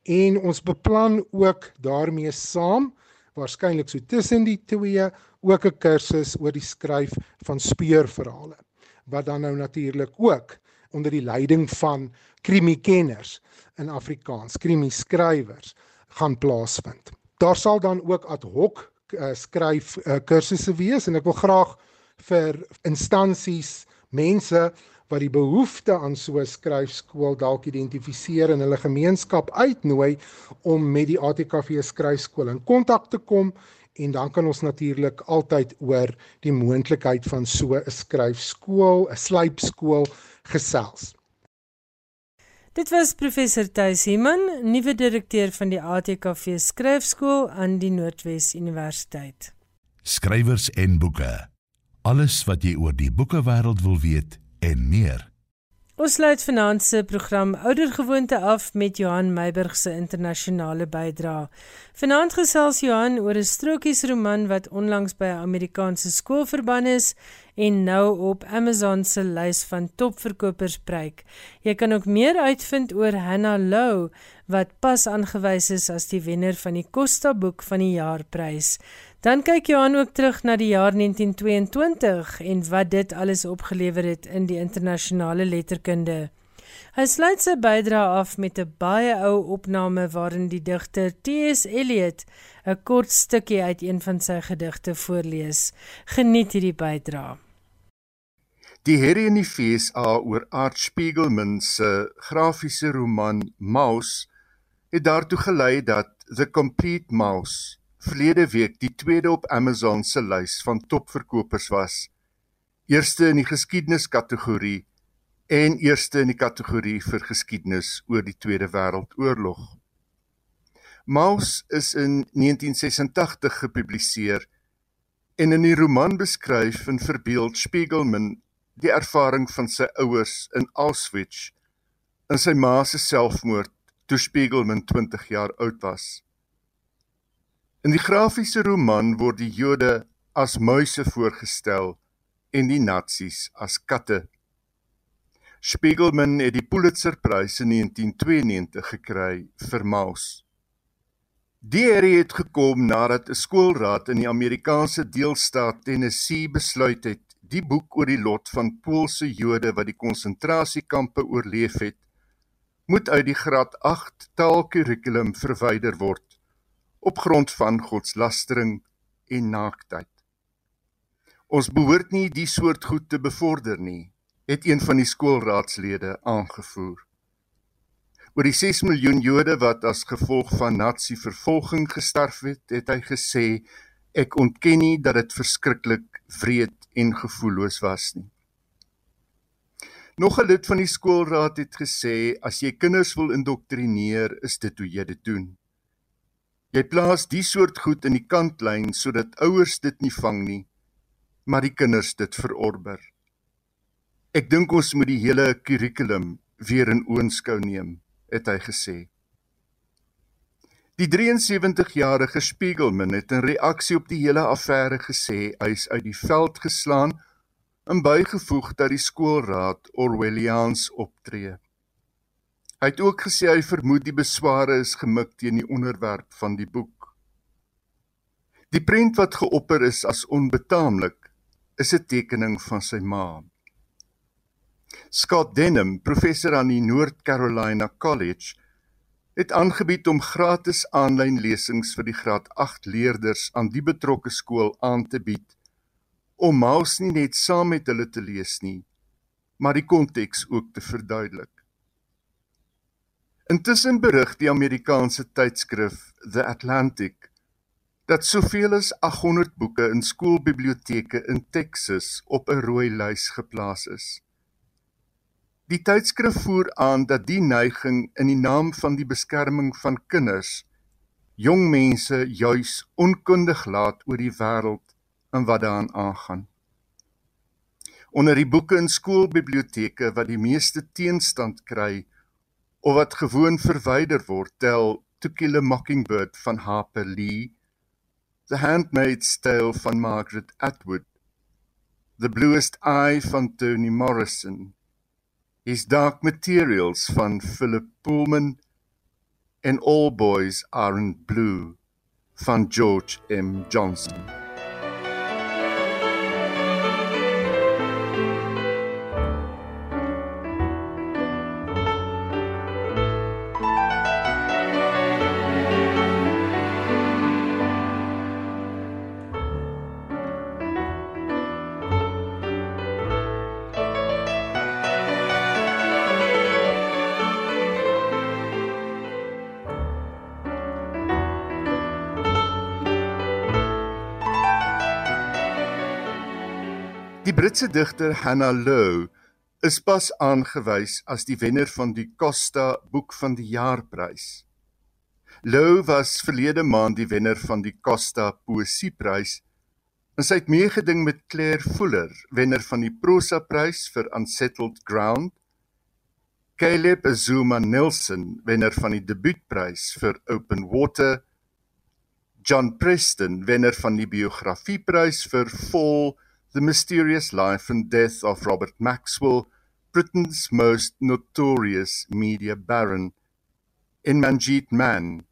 en ons beplan ook daarmee saam waarskynlik so tussen die twee ook 'n kursus oor die skryf van speurverhale wat dan nou natuurlik ook onder die leiding van krimikenners in Afrikaans, krimi skrywers gaan plaasvind. Daar sal dan ook ad hoc uh, skryf uh, kursusse wees en ek wil graag vir instansies, mense wat die behoefte aan so 'n skryfskool dalk identifiseer en hulle gemeenskap uitnooi om met die ATKV skryfskool in kontak te kom en dan kan ons natuurlik altyd oor die moontlikheid van so 'n skryfskool, 'n slypskool gesels. Dit was professor Thys Heman, nuwe direkteur van die ATKV skryfskool aan die Noordwes Universiteit. Skrywers en boeke. Alles wat jy oor die boekewêreld wil weet, en meer. Ons sluit vanaand se program Oudergewoonte af met Johan Meiburg se internasionale bydrae. Vanaand gesels Johan oor 'n strokiesroman wat onlangs by 'n Amerikaanse skool verban is en nou op Amazon se lys van topverkopers pryk. Jy kan ook meer uitvind oor Hannah Lou wat pas aangewys is as die wenner van die Costa boek van die jaarprys. Dan kyk Johan ook terug na die jaar 1922 en wat dit alles opgelewer het in die internasionale letterkunde. Hy sluit sy bydrae af met 'n baie ou opname waarin die digter T.S. Eliot 'n kort stukkie uit een van sy gedigte voorlees. Geniet hierdie bydrae. Die herrie in die FSA oor Art Spiegelman se grafiese roman Mouse het daartoe gelei dat The Complete Mouse verlede week die tweede op Amazon se lys van topverkopers was. Eerste in die geskiedeniskategorie en eerste in die kategorie vir geskiedenis oor die Tweede Wêreldoorlog. Maus is in 1986 gepubliseer en in die roman beskryf en verbeeld Spiegelman die ervaring van sy ouers in Auschwitz en sy ma se selfmoord toe Spiegelman 20 jaar oud was. In die grafiese roman word die Jode as muise voorgestel en die Nazis as katte. Spiegelman het die Pulitzerprys in 1992 gekry vir Maus. Die ere het gekom nadat 'n skoolraad in die Amerikaanse deelstaat Tennessee besluit het die boek oor die lot van Poolse Jode wat die konsentrasiekampe oorleef het, moet uit die graad 8 taalkurrikulum verwyder word op grond van godslastering en naaktheid. Ons behoort nie die soort goed te bevorder nie, het een van die skoolraadslede aangevoer. Oor die 6 miljoen Jode wat as gevolg van nazi-vervolging gesterf het, het hy gesê: "Ek ontken nie dat dit verskriklik wreed en gevoelloos was nie." Nog 'n lid van die skoolraad het gesê: "As jy kinders wil indoktrineer, is dit hoe jy dit doen." Jy plaas die soort goed in die kantlyn sodat ouers dit nie vang nie, maar die kinders dit verorber. Ek dink ons moet die hele kurrikulum weer in oënskou neem, het hy gesê. Die 73-jarige Spiegelman het in reaksie op die hele affære gesê hy is uit die veld geslaan en bygevoeg dat die skoolraad Orwelliaans optree. Hy het ook gesê hy vermoed die besware is gemik teen die onderwerp van die boek. Die prent wat geopper is as onbetaamlik is 'n tekening van sy ma. Scott Denham, professor aan die North Carolina College, het aangebied om gratis aanlyn lesings vir die graad 8 leerders aan die betrokke skool aan te bied om Maus nie net saam met hulle te lees nie, maar die konteks ook te verduidelik. Intussen berig die Amerikaanse tydskrif The Atlantic dat soveel as 800 boeke in skoolbiblioteke in Texas op 'n rooi lys geplaas is. Die tydskrif voer aan dat die neiging in die naam van die beskerming van kinders jong mense juis onkundig laat oor die wêreld en wat daaraan aangaan. Onder die boeke in skoolbiblioteke wat die meeste teenstand kry, of wat gewoon verwyder word tel To Kill a Mockingbird van Harper Lee The Handmaid's Tale van Margaret Atwood The Bluest Eye van Toni Morrison His Dark Materials van Philip Pullman en All Boys Aren't Blue van George M. Johnson Britse digter Hannah Lowe is pas aangewys as die wenner van die Costa Boek van die Jaarprys. Lowe was verlede maand die wenner van die Costa Poesieprys En sy het meegeding met Claire Fuller, wenner van die Prosa Prys vir Unsettled Ground. Caleb Zuma Nelson, wenner van die Debuutprys vir Open Water. John Preston, wenner van die Biografieprys vir Fall: The Mysterious Life and Death of Robert Maxwell, Britain's most notorious media baron. En Manjeet Mann,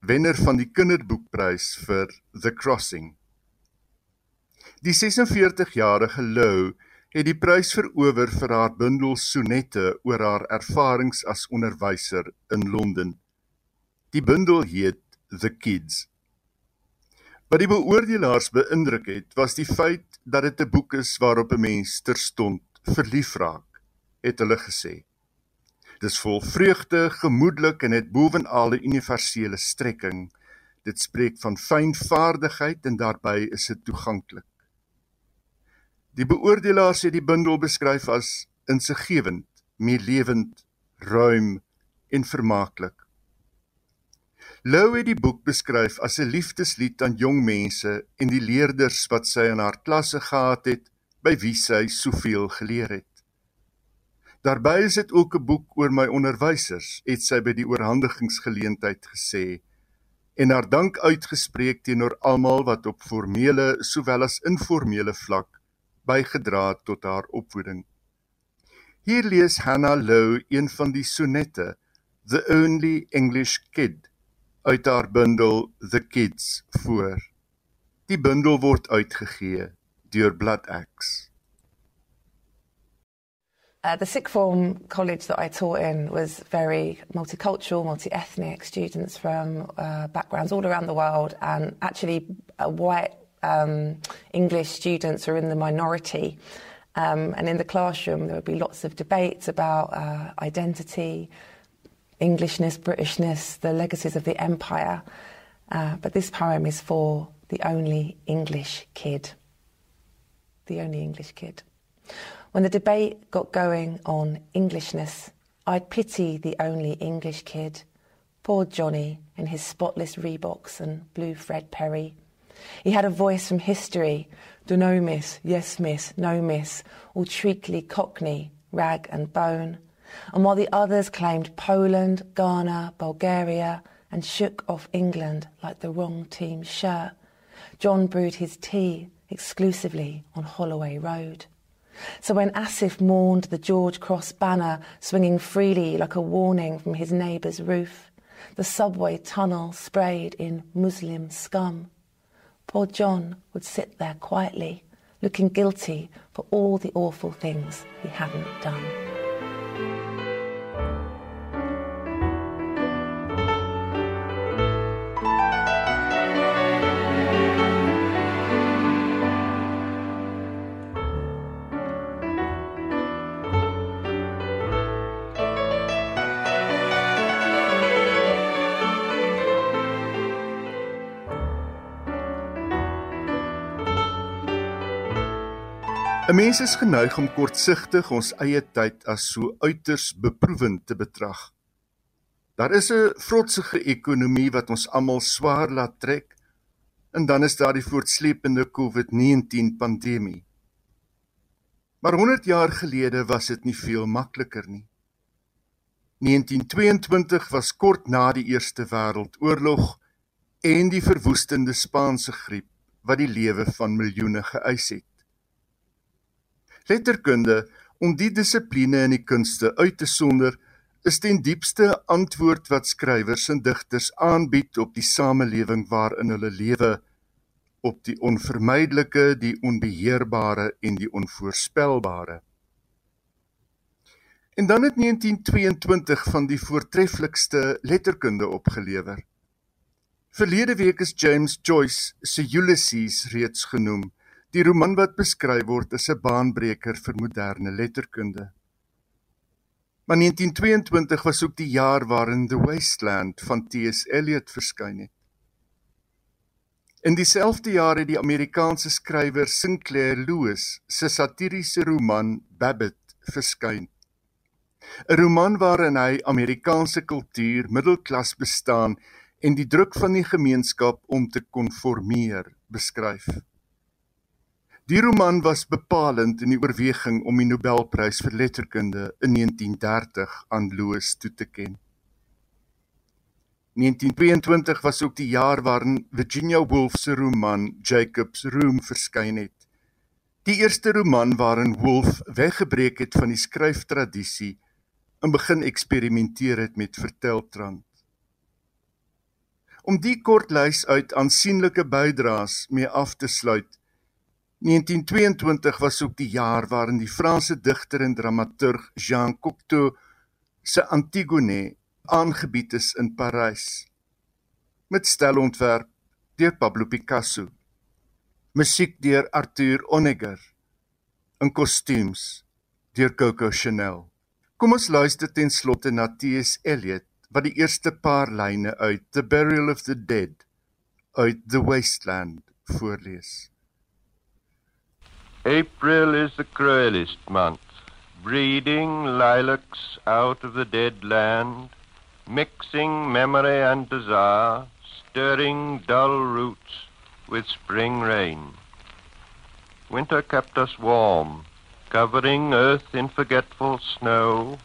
wenner van die Kinderboekprys vir The Crossing. Die 46-jarige Lou het die prys verower vir haar bundel sonette oor haar ervarings as onderwyser in Londen. Die bundel heet The Kids. Wat die beoordelaars beïndruk het, was die feit dat dit 'n boek is waarop 'n mens terstond verlief raak, het hulle gesê. Dis vol vreugde, gemoedelik en het bovenal 'n universele strekking. Dit spreek van fynvaardigheid en daarbey is dit toeganklik. Die beoordelaars het die bundel beskryf as insiggewend, meelewend, ruim en vermaaklik. Lou het die boek beskryf as 'n liefdeslied aan jong mense en die leerders wat sy in haar klasse gehad het, by wie sy soveel geleer het. Daarby is dit ook 'n boek oor my onderwysers, het sy by die oorhandigingsgeleentheid gesê en haar dank uitgespreek teenoor almal wat op formele sowel as informele vlak bygedra tot haar opvoeding. Hier lees Hannah Lowe een van die sonette, The Only English Kid, uit haar bundel The Kids voor. Die bundel word uitgegee deur Blood Uh, the sixth form college that I taught in was very multicultural, multi ethnic, students from uh, backgrounds all around the world, and actually, a white um, English students are in the minority. Um, and in the classroom, there would be lots of debates about uh, identity, Englishness, Britishness, the legacies of the empire. Uh, but this poem is for the only English kid. The only English kid. When the debate got going on Englishness, I'd pity the only English kid. Poor Johnny in his spotless Reeboks and blue Fred Perry he had a voice from history Dunno, miss, yes, miss, no, miss, all treacly cockney, rag and bone. And while the others claimed Poland, Ghana, Bulgaria, and shook off England like the wrong team's shirt, John brewed his tea exclusively on Holloway Road. So when Asif mourned the George Cross banner swinging freely like a warning from his neighbour's roof, the subway tunnel sprayed in Muslim scum, Poor John would sit there quietly, looking guilty for all the awful things he hadn't done. 'n Mens is geneig om kortsigtig ons eie tyd as so uiters beproewend te betrag. Daar is 'n vrotsige ekonomie wat ons almal swaar laat trek en dan is daar die voortsleepende COVID-19 pandemie. Maar 100 jaar gelede was dit nie veel makliker nie. 1922 was kort na die Eerste Wêreldoorlog en die verwoestende Spaanse griep wat die lewe van miljoene geëis het. Letterkunde om die dissipline in die kunste uit te sonder is ten diepste antwoord wat skrywers en digters aanbied op die samelewing waarin hulle lewe op die onvermydelike, die onbeheerbare en die onvoorspelbare. En dan het 1922 van die voortreffelikste letterkunde opgelewer. Verlede week is James Joyce se Ulysses reeds genoem die roman wat beskryf word as 'n baanbreker vir moderne letterkunde. Maar 1922 was ook die jaar waarin The Wasteland van T.S. Eliot verskyn het. In dieselfde jaar het die Amerikaanse skrywer Sinclair Lewis se satiriese roman Babbitt verskyn. 'n Roman waarin hy Amerikaanse kultuur, middelklas bestaan en die druk van die gemeenskap om te konformeer beskryf. Die roman was bepalend in die oorweging om die Nobelprys vir letterkunde in 1930 aan Lewis toe te ken. 1922 was ook die jaar waarin Virginia Woolf se roman Jacob's Room verskyn het. Die eerste roman waarin Woolf weggebreek het van die skryftradisie en begin eksperimenteer het met verteltrand. Om die kort lys uit aansienlike bydraes mee af te sluit, 1922 was ook die jaar waarin die Franse digter en dramaturg Jean Cocteau se Antigone aangebied is in Parys met stelontwerp deur Pablo Picasso musiek deur Arthur Honegger in kostuums deur Coco Chanel kom ons luister ten slotte na T.S. Eliot wat die eerste paar lyne uit The Burial of the Dead uit The Wasteland voorlees April is the cruelest month, breeding lilacs out of the dead land, mixing memory and desire, stirring dull roots with spring rain. Winter kept us warm, covering earth in forgetful snow,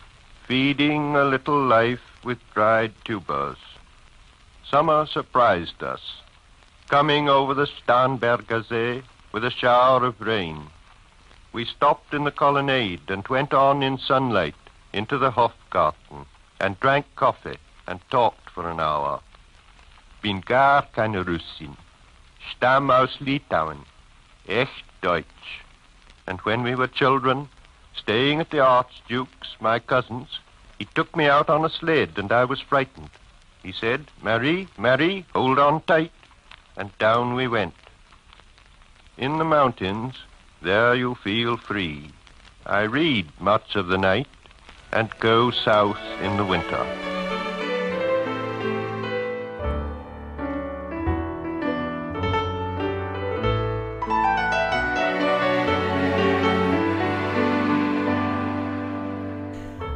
feeding a little life with dried tubers. Summer surprised us, coming over the Starnberger See with a shower of rain. We stopped in the colonnade and went on in sunlight into the Hofgarten and drank coffee and talked for an hour. Bin gar keine Russin. Stamm aus Litauen. Echt Deutsch. And when we were children, staying at the Archduke's, my cousin's, he took me out on a sled and I was frightened. He said, Marie, Marie, hold on tight. And down we went. In the mountains, there you feel free. I read much of the night and go south in the winter.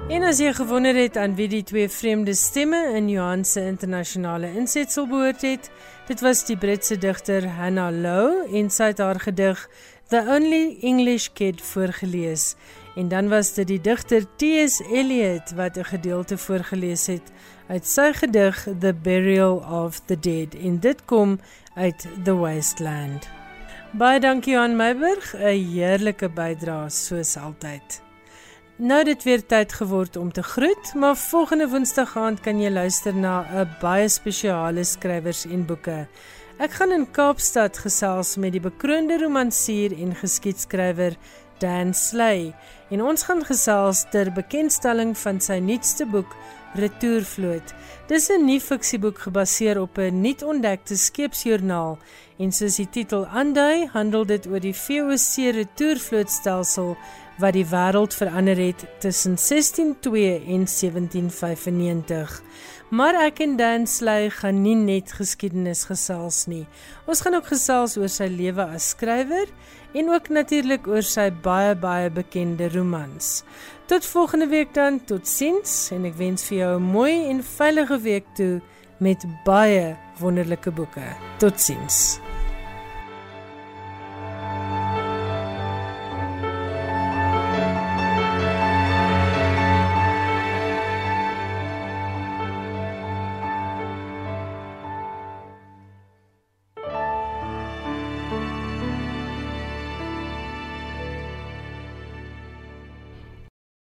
En as jy gewonder het aan wie die twee vreemde stemme in Johan se internasionale insetsel behoort het, dit was die Britse digter Hannah Lowe en sy het haar gedig The Only English Kid voorgeles. En dan was dit die digter T.S. Eliot wat 'n gedeelte voorgeles het uit sy gedig The Burial of the Dead. En dit kom uit The Wasteland. Baie dankie aan Meiburg, 'n heerlike bydrae soos altyd. Nou dit weer tyd geword om te groet, maar volgende Woensdag aand kan jy luister na 'n baie spesiale skrywers en boeke. Ek gaan in Kaapstad gesels met die bekroonde romansier en geskiedskrywer Dan Sley en ons gaan gesels ter bekendstelling van sy nuutste boek Retourvloot. Dis 'n nuwe fiksieboek gebaseer op 'n nuut ontdekte skeepsjoernaal en soos die titel aandui, handel dit oor die VOC retourvlootstelsel wat die wêreld verander het tussen 1602 en 1795. Maar ek en Dan Sley gaan nie net geskiedenis gesels nie. Ons gaan ook gesels oor sy lewe as skrywer en ook natuurlik oor sy baie baie bekende romans. Tot volgende week dan, totsiens en ek wens vir jou 'n mooi en veilige week toe met baie wonderlike boeke. Totsiens.